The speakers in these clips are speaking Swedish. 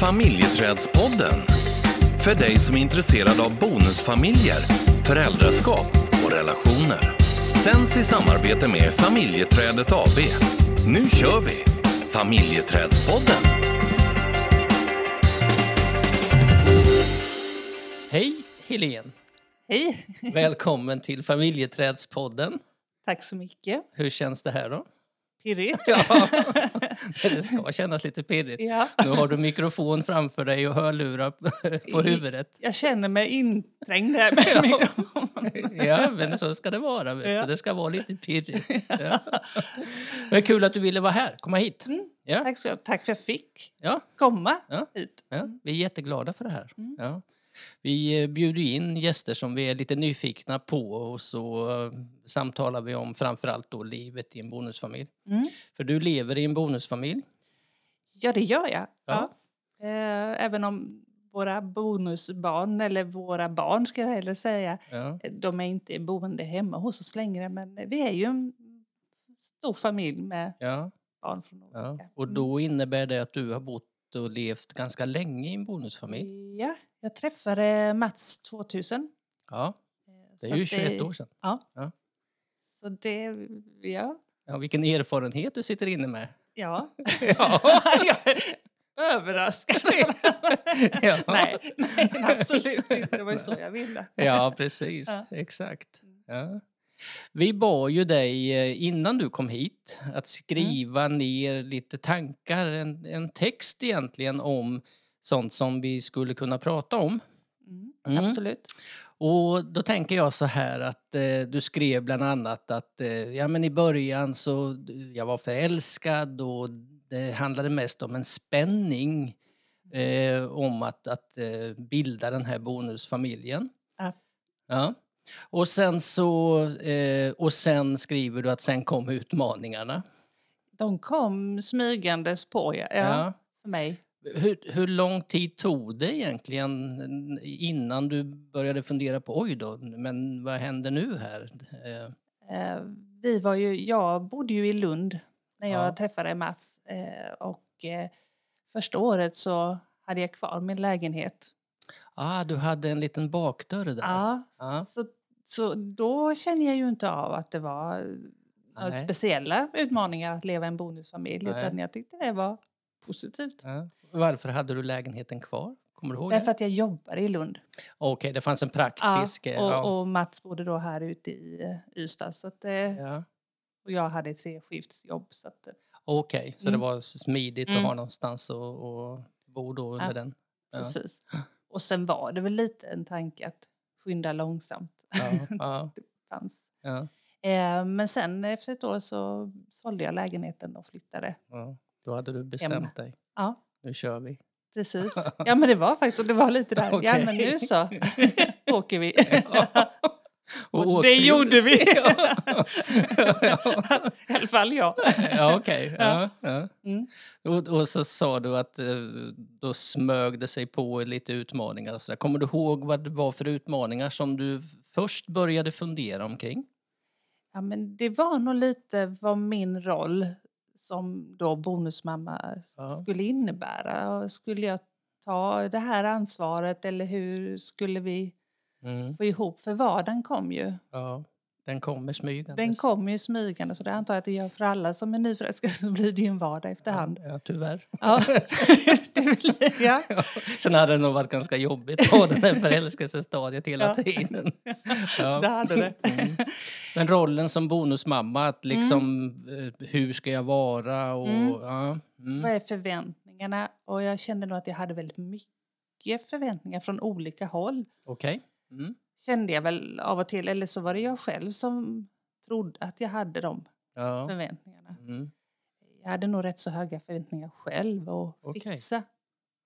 Familjeträdspodden. För dig som är intresserad av bonusfamiljer, föräldraskap och relationer. Sänds i samarbete med Familjeträdet AB. Nu kör vi! Familjeträdspodden. Hej Helene! Hej! Välkommen till Familjeträdspodden. Tack så mycket. Hur känns det här då? Pirrigt. Ja, det ska kännas lite pirrigt. Ja. Nu har du mikrofon framför dig och hörlurar på huvudet. Jag känner mig inträngd här med mikrofonen. Ja, men så ska det vara. Ja. Det ska vara lite pirrigt. Ja. Men kul att du ville vara här. Komma hit. Ja, Tack, så, tack för att jag fick ja, komma Ja. hit. ja. Vi är jätteglada för det här. Mm. Vi eh, bjuder in gäster som vi är lite nyfikna på och så eh, samtalar vi om framförallt då livet i en bonusfamilj. Mm. För du lever i en bonusfamilj. Ja, det gör jag. Ja. Ja. Eh, Även om våra bonusbarn, eller våra barn ska jag hellre säga, Ja. de är inte boende hemma hos oss längre. Men vi är ju en stor familj med Ja, barn från olika. ja. Och då innebär det att du har bott och levt ganska länge i en bonusfamilj. Mm. Ja, jag träffade Mats 2000. Ja, Eh, det är ju att 21 år sedan. Ja. Ja. Så det, ja. Ja, vilken erfarenhet du sitter inne med. Ja. Ja. överraskad. Ja. nej, nej, absolut inte. Det var ju så jag ville. Ja, precis. Exakt. Ja. Vi bad ju dig eh, innan du kom hit att skriva ner lite tankar, en, en text egentligen om sånt som vi skulle kunna prata om. Mm, Mm. Absolut. Och då tänker jag så här att eh, du skrev bland annat att eh, ja, men i början så jag var förälskad och det handlade mest om en spänning eh, om att, att eh, bilda den här bonusfamiljen. Ja. Ja. Och sen så eh, och sen skriver du att sen kom utmaningarna. De kom smygandes på ja, ja, för mig. Hur, hur lång tid tog det egentligen innan du började fundera på oj då, men vad händer nu här? Eh, Eh, vi var ju, jag bodde ju i Lund när jag Ja. träffade Mats. Eh, och eh, första året så hade jag kvar min lägenhet. Ah, du hade en liten bakdörr där. Ja, Ja. Så, så då känner jag ju inte av att det var några Nej. speciella utmaningar att leva i en bonusfamilj. Nej. Utan jag tyckte det var positivt. Ja. Varför hade du lägenheten kvar? Kommer du ihåg Därför det? att jag jobbar i Lund. Okej, det fanns en Ja, praktisk... eh, ja. och, och Mats bodde då här ute i eh, Ystad. Så att, eh, Ja. och jag hade ett treskiftsjobb. Att, eh, Okej, så Mm. det var smidigt att Mm. ha någonstans att att bo då under Ja, den? Ja. precis. Och sen var det väl lite en tanke att skynda långsamt. Ja, ja, det fanns. ja, Eh, men sen efter ett år så sålde jag lägenheten och flyttade. ja. Då hade du bestämt dig. Ja, Nu kör vi. precis. Ja, men det var faktiskt, det var lite där, ja Okej. men nu så åker vi. Och Och det gjorde vi. I alla fall jag. Ja, okej. Ja. Ja. Ja. Mm. Och, och så sa du att eh, då smög det sig på lite utmaningar och så där. Kommer du ihåg vad det var för utmaningar som du först började fundera omkring? Ja, men det var nog lite vad min roll som då bonusmamma Ja. skulle innebära. Skulle jag ta det här ansvaret eller hur skulle vi Mm. få ihop? För vardagen kom ju. Ja, den kommer smygandes. Den kom ju smygande så det antar jag att det gör för alla som är nyförälskade så blir det ju en vardag efterhand. Ja, tyvärr. Ja, det blir, ja. Ja. Sen hade det nog varit ganska jobbigt på den här förälskelsestadiet hela Ja. tiden. Ja. det hade det. Mm. Men rollen som bonusmamma, att liksom eh, hur ska jag vara och Mm. ja. Mm. Vad är förväntningarna? Och jag kände nog att jag hade väldigt mycket förväntningar från olika håll. Okej. Mm. Kände jag väl av och till. Eller så var det jag själv som trodde att jag hade de Ja. förväntningarna. Mm. Jag hade nog rätt så höga förväntningar själv att Okej. fixa.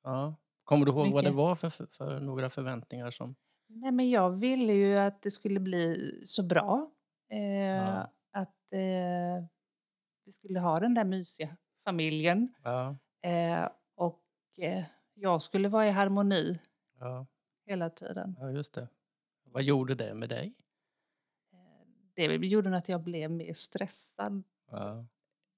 ja. Kommer du ihåg vad det Mycket. var för, för, för några förväntningar som... Nej, men jag ville ju att det skulle bli så bra. Eh, Ja. Att eh, vi skulle ha den där mysiga familjen. Ja. Eh, och eh, jag skulle vara i harmoni Ja. Hela tiden. ja, just det. Vad gjorde det med dig? Det gjorde att jag blev mer stressad Ja.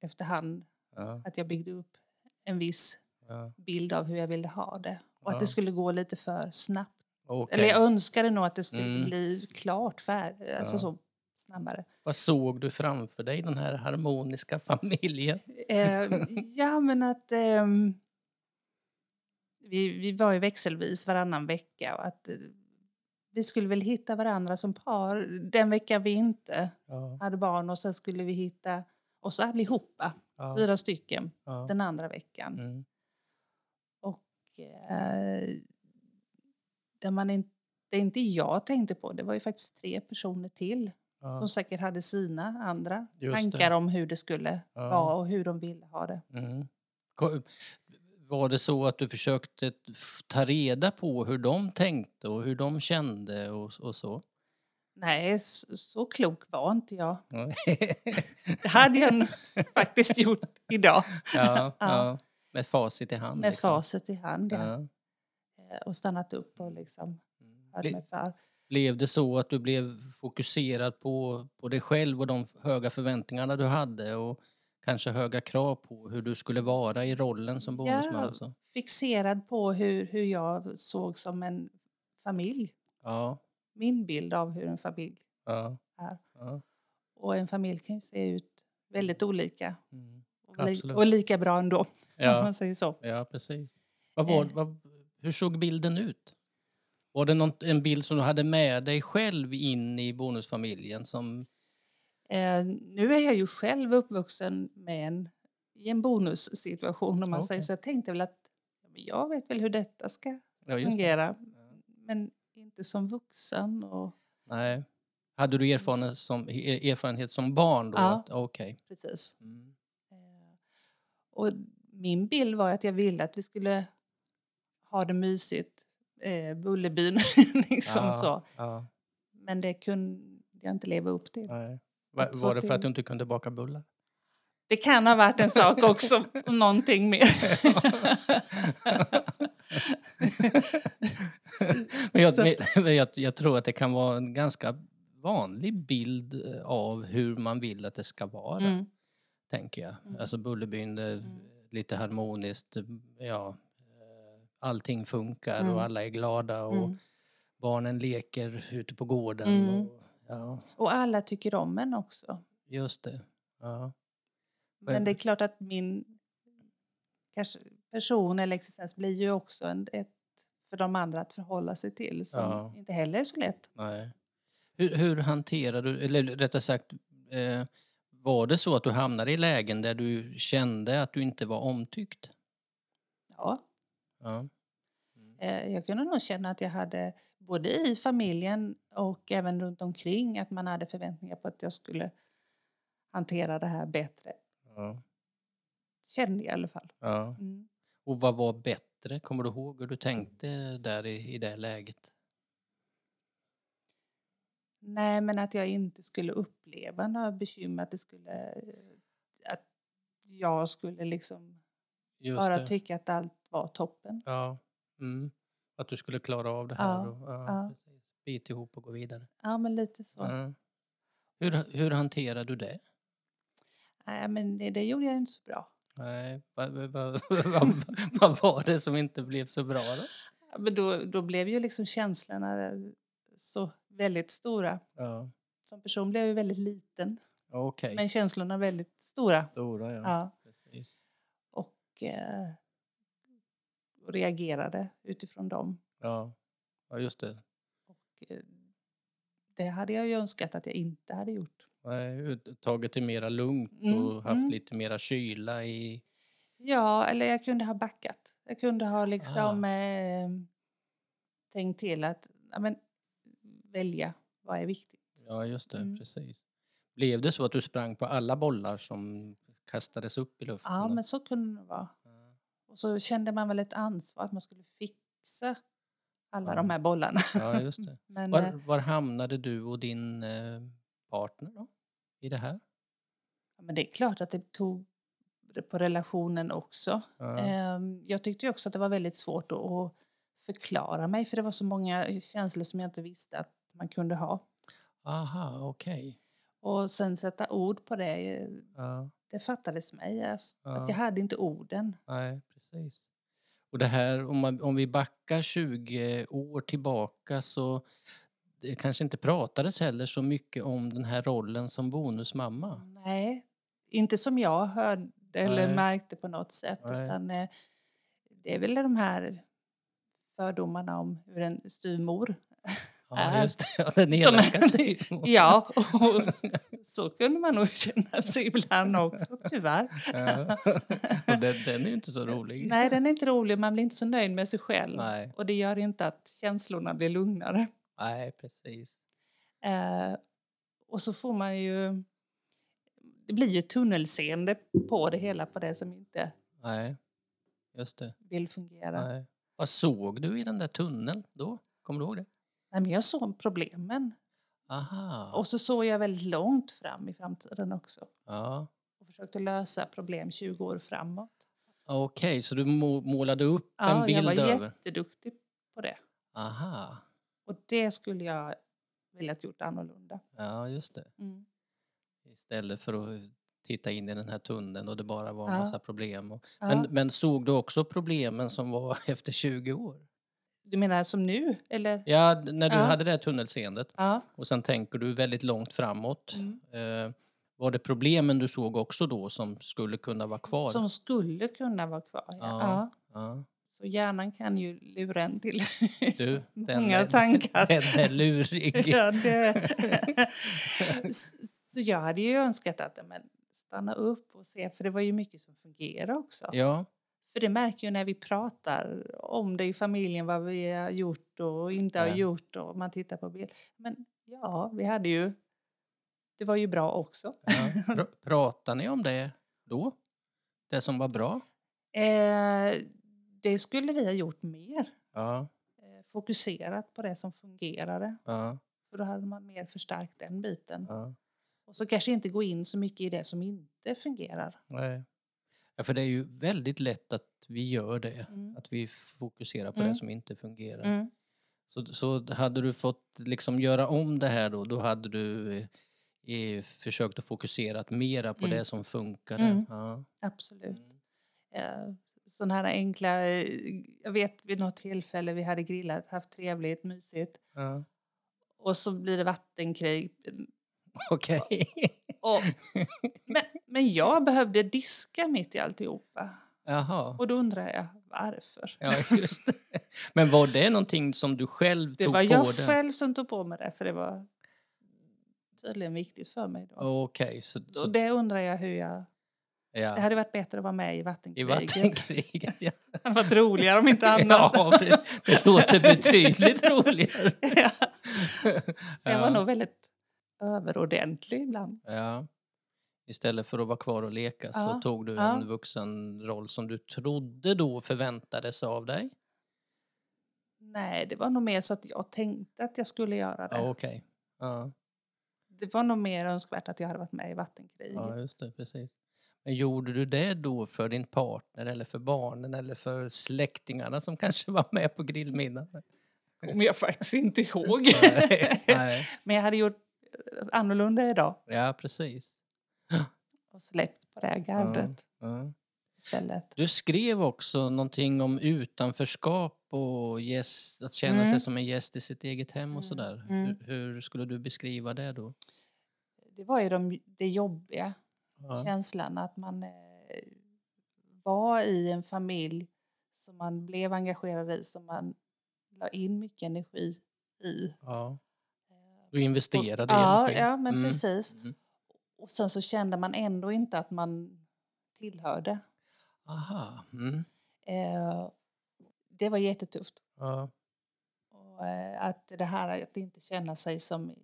efterhand. Ja. Att jag byggde upp en viss Ja. bild av hur jag ville ha det. Och att det skulle gå lite för snabbt. Okej. Eller jag önskade nog att det skulle Mm. bli klart färdigt, alltså så snabbare. Vad såg du framför dig, den här harmoniska familjen? Eh, ja, men att ehm, vi, vi var ju växelvis varannan vecka och att eh, vi skulle väl hitta varandra som par den veckan vi inte Ja, hade barn och sen skulle vi hitta oss allihopa, ja, fyra stycken, ja. den andra veckan. Mm. Och eh, det, man in, det inte jag tänkte på, det var ju faktiskt tre personer till Ja. som säkert hade sina andra Just tankar det. om hur det skulle Ja. vara och hur de ville ha det. Mm. Var det så att du försökte ta reda på hur de tänkte och hur de kände och, och så? Nej, så, så klok var inte jag. Ja, Det hade jag faktiskt gjort idag ja, Ja. Med facit i hand. med liksom. facit i hand. Ja. Ja. Eh, Och stannat upp och liksom hört Ble- mig för. Blev det så att du blev fokuserad på, på dig själv och de höga förväntningarna du hade och kanske höga krav på hur du skulle vara i rollen som bonusmamma? Ja. Fixerad på hur, hur jag såg som en familj. Ja, Min bild av hur en familj ja, är. ja. Och en familj kan ju se ut väldigt olika. Mm. Och, li- och lika bra ändå, om Ja, man säger så. ja precis. Vad var, Eh. vad, hur såg bilden ut? Var det någon, en bild som du hade med dig själv in i bonusfamiljen? Som, Eh, nu är jag ju själv uppvuxen med en, i en bonussituation om man Okej. säger så. Jag tänkte väl att ja, jag vet väl hur detta ska ja, fungera. Men inte som vuxen. Och, Nej. Hade du erfarenhet som, er- erfarenhet som barn då? Ja. Okej. precis. Mm. Eh, och min bild var att jag ville att vi skulle ha det mysigt. Eh, Bullerbyn, liksom Ja, så. Ja, Men det kunde jag inte leva upp till. nej. Va, Att få var det för att du inte kunde baka bullar? Det kan ha varit en sak också, någonting mer. men jag, jag, jag tror att det kan vara en ganska vanlig bild eh, av hur man vill att det ska vara, Mm. tänker jag. Mm. Alltså Bullerbyn, Mm. lite harmoniskt, ja, eh, allting funkar Mm. och alla är glada och Mm. barnen leker ute på gården. Mm. Och, ja, Och alla tycker om en också. just det. Ja. Men det är klart att min kanske, person eller existens blir ju också en, ett för de andra att förhålla sig till som Ja. inte heller är så lätt. Nej. Hur, hur hanterar du, eller rättare sagt, eh, var det så att du hamnade i lägen där du kände att du inte var omtyckt? Ja, Ja. eh, jag kunde nog känna att jag hade både i familjen och även runt omkring att man hade förväntningar på att jag skulle hantera det här bättre. Ja. Kände jag i alla fall. ja. Mm. Och vad var bättre? Kommer du ihåg hur du tänkte där i, i det läget? Nej, men att jag inte skulle uppleva några bekymmer. Att, det skulle, att jag skulle liksom Just bara det. tycka att allt var toppen. Ja. Mm. Att du skulle klara av det här Ja, och ja, ja. Bita ihop och gå vidare. Ja, men lite så. Ja. Hur, hur hanterar du det? Nej, men det, det gjorde jag inte så bra. Nej, vad, vad, vad, vad, var det som inte blev så bra då? Ja, Men då, då blev ju liksom känslorna så väldigt stora. Ja, Som person blev jag väldigt liten, okej. men känslorna väldigt stora. Stora, ja. Ja. Precis. Och, eh, och reagerade utifrån dem. Ja. ja, just det. Och, eh, det hade jag ju önskat att jag inte hade gjort. Nej, Tagit det mera lugnt Mm, och haft mm. lite mera kyla i... Ja, eller jag kunde ha backat. Jag kunde ha Ah. liksom eh, tänkt till att ja, men, välja vad är viktigt. Ja, just det. Mm. Precis. Blev det så att du sprang på alla bollar som kastades upp i luften? Ja, men så kunde det vara. Och så kände man väl ett ansvar att man skulle fixa alla Ja. de här bollarna. Ja, just det. Men, Var, eh, var hamnade du och din eh, partner då? I det här? ja, men det är klart att det tog på relationen också. Ja. Ehm, Jag tyckte också att det var väldigt svårt att- förklara mig för det var så många känslor som jag inte visste att man kunde ha. Aha, okej. Och sen sätta ord på det, eh, Ja, det fattades mig. Alltså, Ja. Att jag hade inte orden. nej, precis. Och det här, om, man, om vi backar 20 år tillbaka så det kanske inte pratades heller så mycket om den här rollen som bonusmamma. Nej, inte som jag hörde eller Nej. märkte på något sätt. Nej. Utan, eh, det är väl de här fördomarna om hur en styvmor Ja, just det. Ja, den Som- elaka styvmor. Ja, och så, så kunde man nog känna sig ibland också, tyvärr. Ja. Och den, den är ju inte så rolig. Nej, den är inte rolig. Man blir inte så nöjd med sig själv. Nej. Och det gör inte att känslorna blir lugnare. Nej, precis. Eh, och så får man ju... Det blir ju tunnelseende på det hela, på det som inte Nej, just det. vill fungera. Nej. Vad såg du i den där tunneln då? Kommer du ihåg det? Men jag såg problemen. Aha. Och så såg jag väldigt långt fram i framtiden också. Ja. Och försökte lösa problem 20 år framåt. Okej, så du må- målade upp en Ja, jag bild var över? jätteduktig på det. Aha. Och det skulle jag velat gjort annorlunda. Ja, just det. Mm. Istället för att titta in i den här tunneln och det bara var en Ja. massa problem. Ja. men, men såg du också problemen som var efter 20 år? Du menar som nu? Eller? Ja, när du Ja. hade det här tunnelseendet Ja. och sen tänker du väldigt långt framåt. Mm. Eh, var det problemen du såg också då som skulle kunna vara kvar? Som skulle kunna vara kvar. Ja. Ja. Så hjärnan kan ju lura en till Du, många är, tankar. Den är lurig. ja, det. Så jag hade ju önskat att men, stanna upp och se, för det var ju mycket som fungerar också. Ja, För det märker ju när vi pratar om det i familjen, vad vi har gjort och inte har gjort och man tittar på bild. Men ja, vi hade ju, det var ju bra också. ja. Pr- Pratar ni om det då? Det som var bra? Eh, det skulle vi ha gjort mer. Ja, Eh, fokuserat på det som fungerade. ja, För då hade man mer förstärkt den biten. ja. Och så kanske inte gå in så mycket i det som inte fungerar. Nej. Ja, för det är ju väldigt lätt att vi gör det. Mm. Att vi fokuserar på Mm. det som inte fungerar. Mm. Så, så hade du fått liksom göra om det här då, då hade du eh, eh, försökt att fokusera mera på Mm. det som funkade. Mm. Ja. Absolut. Eh, sådana här enkla... Jag vet vid något tillfälle vi hade grillat, haft trevligt, mysigt. Ja. Och så blir det vattenkrig. Okej. Och, men, men jag behövde diska mitt i alltihopa. Jaha. Och då undrar jag varför. Ja, just det. Men var det någonting som du själv Det tog var på jag dig? själv som tog på mig det, för det var tydligen viktigt för mig. Då. Okej, så, så Och det undrar jag hur jag... Det ja. hade varit bättre att vara med i i vattenkriget. vattenkriget. Ja. Det hade varit roligare om inte annat. ja, det låter betydligt roligare. Ja. Så jag var nog väldigt överordentlig ibland. Ja. Istället för att vara kvar och leka så Ja, tog du ja. en vuxen roll som du trodde då förväntades av dig. Nej, det var nog mer så att jag tänkte att jag skulle göra det. Ja, okej. Ja, Det var nog mer önskvärt att jag hade varit med i vattenkriget. ja, just det, precis. Men gjorde du det då för din partner eller för barnen eller för släktingarna som kanske var med på grillmiddagen? kommer jag faktiskt inte ihåg. Nej, nej. Men jag hade gjort annorlunda idag Ja, precis. och släppt på det här gardet Ja. istället. Du skrev också någonting om utanförskap och gäst, att känna sig Mm. som en gäst i sitt eget hem och Mm, sådär. mm. Hur, hur skulle du beskriva det då? Det var ju de, det jobbiga, Ja. känslan att man eh, var i en familj som man blev engagerad i, som man la in mycket energi i. Ja. Du investerade i ja, energi. ja, men Mm. precis. Mm. Och sen så kände man ändå inte att man tillhörde. Aha. Mm. Eh, det var jättetufft. Ja. Och, eh, att det här att inte känna sig som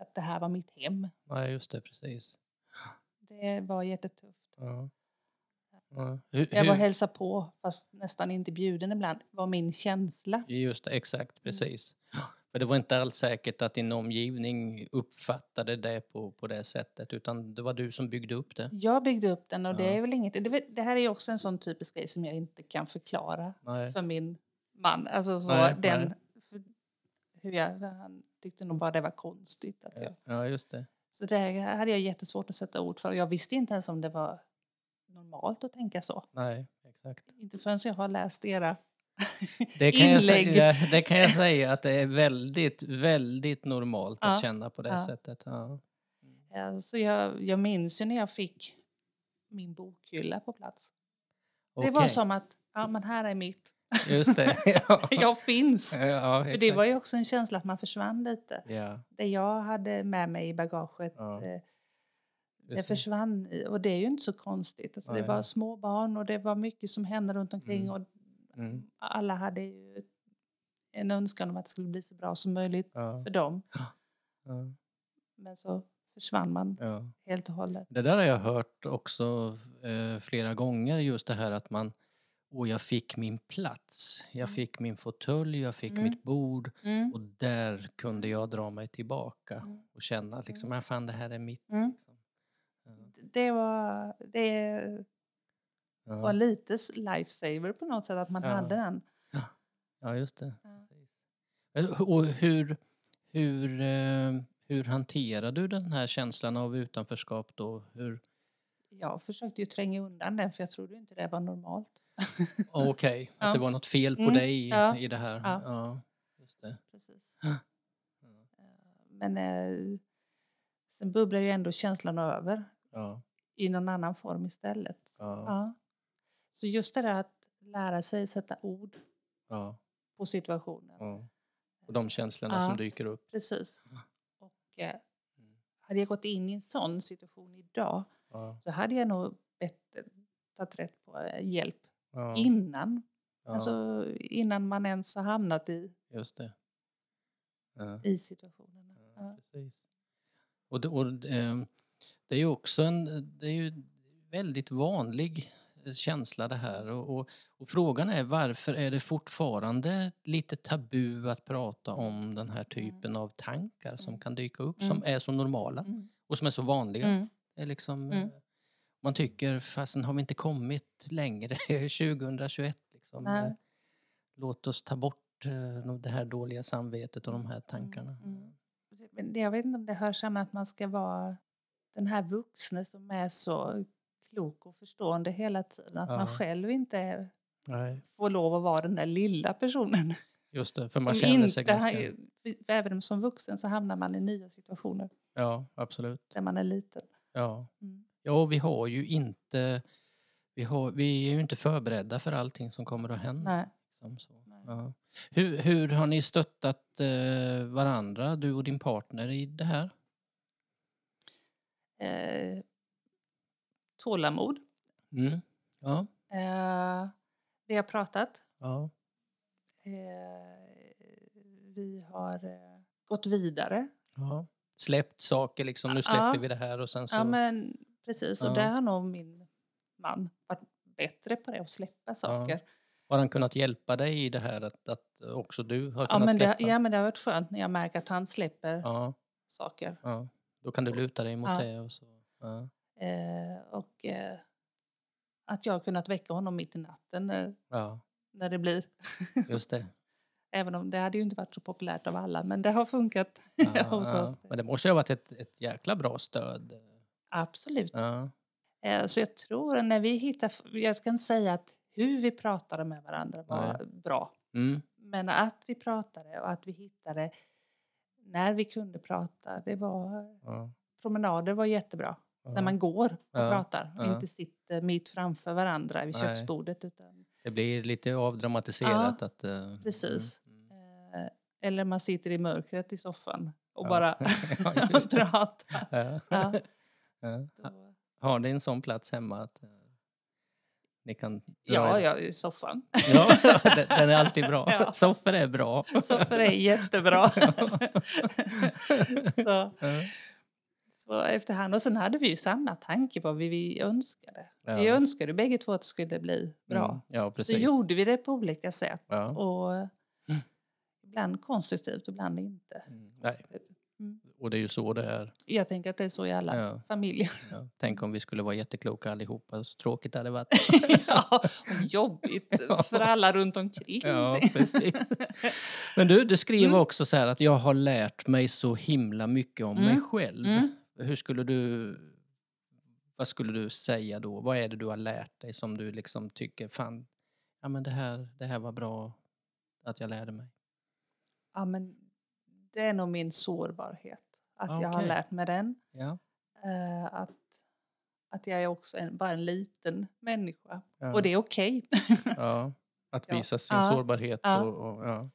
att det här var mitt hem. ja, just det, precis. Det var jättetufft. Ja. Ja. Hur, Jag var hälsa på, fast nästan inte bjuden ibland, var min känsla. just det, Mm. exakt, precis. För det var inte alls säkert att din omgivning uppfattade det på, på det sättet utan det var du som byggde upp det. Jag byggde upp den och det Ja. är väl inget... Det, det här är ju också en sån typisk grej som jag inte kan förklara Nej. för min man. Alltså så Nej, den... nej. För hur jag, han tyckte nog bara det var konstigt. Att jag, Ja, just det. så det hade jag jättesvårt att sätta ord för. Jag visste inte ens om det var normalt att tänka så. Nej, exakt. Inte förrän jag har läst era Det kan, jag säga, det kan jag säga att det är väldigt, väldigt normalt att Ja. känna på det Ja. sättet. Ja. Så jag, jag minns ju när jag fick min bokhylla på plats. Det var som att, ja men här är mitt. Just det. Ja. Jag finns. Ja, För det var ju också en känsla att man försvann lite. Ja, Det jag hade med mig i bagaget, Ja, eh, det försvann. Och det är ju inte så konstigt. Alltså, det var små barn och det var mycket som hände runt omkring. Mm. Och Mm. alla hade ju en önskan om att det skulle bli så bra som möjligt Ja, för dem. ja, Men så försvann man ja. helt och hållet. Det där har jag hört också eh, flera gånger, just det här att man Åh, jag fick min plats. Jag Mm. fick min fåtölj, jag fick Mm. mitt bord Mm. och där kunde jag dra mig tillbaka Mm. och känna att liksom, "Ja, fan det här är mitt. Mm. Liksom. Det var, det var ja. lite s- lifesaver på något sätt att man Ja. hade den. ja, just det. Ja. Precis. Eh, Och hur, hur, eh, hur hanterar du den här känslan av utanförskap då? Hur, Jag försökte ju tränga undan den för jag trodde inte det var normalt. Okej, att Ja. det var något fel på Mm, dig ja, i det här. ja. Ja, just det. Precis. Men eh, sen bubblar ju ändå känslan över i någon annan form istället. Ja. Så just det där att lära sig sätta ord ja, på situationen. ja. Och de känslorna Ja. som dyker upp. Precis. Och eh, hade jag gått in i en sån situation idag så hade jag nog bättre tagit rätt på eh, hjälp innan. Alltså innan man ens har hamnat i, just det. I Ja. precis. Och, det, och ehm, det är ju också en det är ju väldigt vanlig eh, känsla det här. Och, och, och frågan är varför är det fortfarande lite tabu att prata om den här typen av tankar som Mm. kan dyka upp, Mm. som är så normala Mm. och som är så vanliga. Mm. Det är liksom, Mm. eh, Man tycker, fastän har vi inte kommit längre, 2021 liksom. Eh, Låt oss ta bort eh, det här dåliga samvetet och de här tankarna. mm. Jag vet inte om det hör samman att man ska vara den här vuxne som är så klok och förstående hela tiden. Att Ja. man själv inte Nej. får lov att vara den där lilla personen. Just det, för man som känner sig inte ganska... Även som vuxen så hamnar man i nya situationer Ja, absolut. där man är liten. Ja. Mm. ja, vi har ju inte... Vi, har, vi är ju inte förberedda för allting som kommer att hända. Nej. liksom. Ja. Hur, hur har ni stöttat eh, varandra, du och din partner, i det här? Eh, tålamod. Mm. Ja. Eh, vi har pratat. ja. Eh, vi har eh, gått vidare. ja. Släppt saker, liksom. Nu släpper vi det här och sen så... Ja, men precis. Och där har nog min man varit bättre på det, att släppa saker. Har han kunnat hjälpa dig i det här att, att också du har Ja, kunnat men det, släppa? ja, men det har varit skönt när jag märker att han släpper Ja, saker. ja. Då kan du luta dig mot det och så. Eh, och eh, att jag har kunnat väcka honom mitt i natten när, ja, när det blir. just det. Även om det hade ju inte varit så populärt av alla, men det har funkat Ja, hos ja. oss. Men det måste ju ha varit ett, ett jäkla bra stöd. Absolut. Ja, Eh, Så jag tror när vi hittar, jag inte säga att hur vi pratade med varandra var bra. mm. Men att vi pratade och att vi hittade när vi kunde prata, det var promenader var jättebra. Ja. När man går och Ja, pratar och ja. inte sitter mitt framför varandra vid köksbordet. Utan, Det blir lite avdramatiserat. Att, eh, precis. Mm. eller man sitter i mörkret i soffan och Ja. bara Ja, det. pratar. Ja. Ja, Ja. Har ni en sån plats hemma? Att, eh, ni kan ja, ja, i soffan. ja den, är alltid bra. Ja. Soffor är bra. Soffor är jättebra. Ja. så efterhand. Och sen hade vi ju samma tanke på vad vi, vi önskade. Vi Ja. önskade bägge två att det skulle bli bra. Mm. Ja, Så gjorde vi det på olika sätt. Ja. Och Mm. ibland konstruktivt, ibland inte. Mm. Nej. Mm. Och det är ju så det är. Jag tänker att det är så i alla Ja. familjer. Ja. Tänk om vi skulle vara jättekloka allihopa. Så tråkigt det hade varit. ja, jobbigt Ja. för alla runt omkring. Ja, precis. Men du, du skriver Mm. också så här att jag har lärt mig så himla mycket om mig Mm. själv. Mm. Hur skulle du... Vad skulle du säga då? Vad är det du har lärt dig som du liksom tycker, fan, ja men det här, det här var bra. att jag lärde mig? Ja, men det är nog min sårbarhet. Att jag har lärt mig den. Ja. Eh, att, att jag är också en, bara en liten människa. Ja. Och det är okej. ja. Att visa sin Ja. sårbarhet. Ja. Och, och, ja.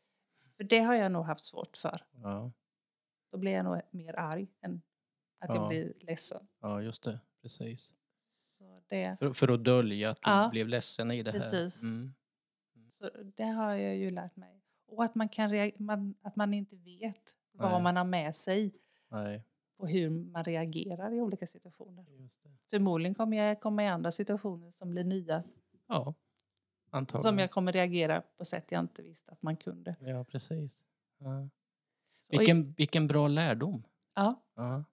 För det har jag nog haft svårt för. Ja. Då blir jag nog mer arg än att Ja. jag blir ledsen. ja, just det. Precis. Så det, För, för att dölja att du Ja. blev ledsen i det här. Precis. Mm. så det har jag ju lärt mig. Och att man, kan man, att man inte vet vad Nej. man har med sig Nej, och hur man reagerar i olika situationer. Förmodligen kommer jag komma i andra situationer som blir nya. Ja, antagligen. Som jag kommer reagera på sätt jag inte visste att man kunde. Ja, precis. Ja. Vilken, vilken bra lärdom. Ja, Ja,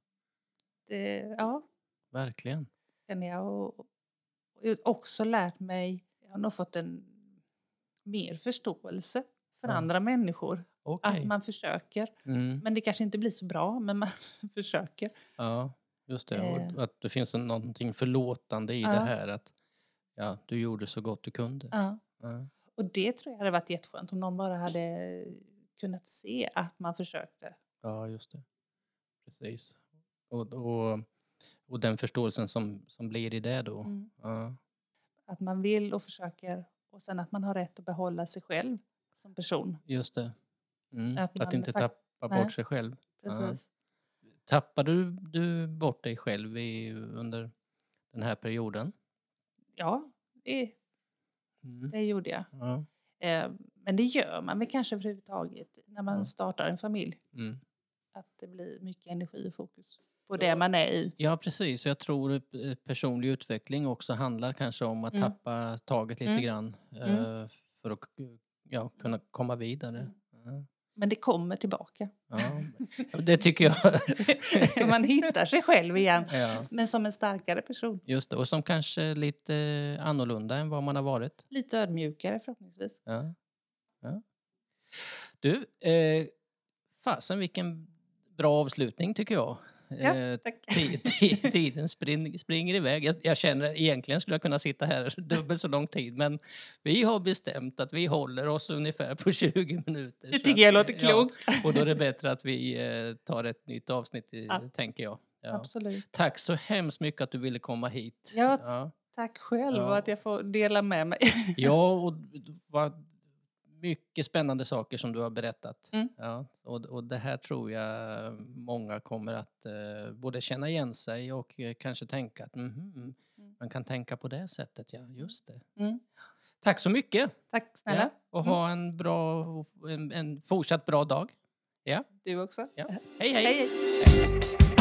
det, ja verkligen. känner jag. Och, och också lärt mig, jag har nog fått en mer förståelse för Ja. andra människor. Okej. Att man försöker. Mm. Men det kanske inte blir så bra, men man försöker. Ja, just det. Eh. Och att det finns någonting förlåtande i Ja. det här. Att ja, du gjorde så gott du kunde. Ja. Ja. Och det tror jag hade varit jätteskönt om någon bara hade kunnat se att man försökte. Ja, just det. Precis. Och, och, och den förståelsen som, som blir i det då. Mm. Ja, Att man vill och försöker och sen att man har rätt att behålla sig själv som person. just det. Mm. Att Att, inte tappa Nej. bort sig själv. Precis. Tappade du, du bort dig själv i, under den här perioden? Ja, det, Mm. det gjorde jag. Ja. Eh, Men det gör man väl kanske överhuvudtaget när man Ja. startar en familj. Mm. Att det blir mycket energi och fokus på det man är i. Ja, precis. Jag tror personlig utveckling också handlar kanske om att Mm. tappa taget lite Mm. grann Mm. eh, för att ja, kunna komma vidare. Ja. Men det kommer tillbaka. Ja, det tycker jag. man hittar sig själv igen. ja, Men som en starkare person. just det. Och som kanske lite annorlunda än vad man har varit. Lite ödmjukare förhoppningsvis. Ja. Ja. Du, eh, fasen vilken bra avslutning tycker jag. Ja, Eh, tiden spring, springer iväg. Jag, jag känner egentligen skulle jag kunna sitta här dubbelt så lång tid men vi har bestämt att vi håller oss ungefär på 20 minuter. Det tycker jag låter ja, klokt. och då är det bättre att vi eh, tar ett nytt avsnitt, i, Ja. tänker jag. Ja. Absolut. Tack så hemskt mycket att du ville komma hit. Ja, ja. Tack själv Ja. och att jag får dela med mig. Ja, och vad mycket spännande saker som du har berättat. Mm. Ja, och, och det här tror jag många kommer att eh, både känna igen sig och eh, kanske tänka att mhm, Mm. man kan tänka på det sättet. Ja, just det. Mm. Tack så mycket! Tack snälla. Ja, och ha en, bra, en, en fortsatt bra dag. Ja, Du också. ja. Hej, hej! hej. hej.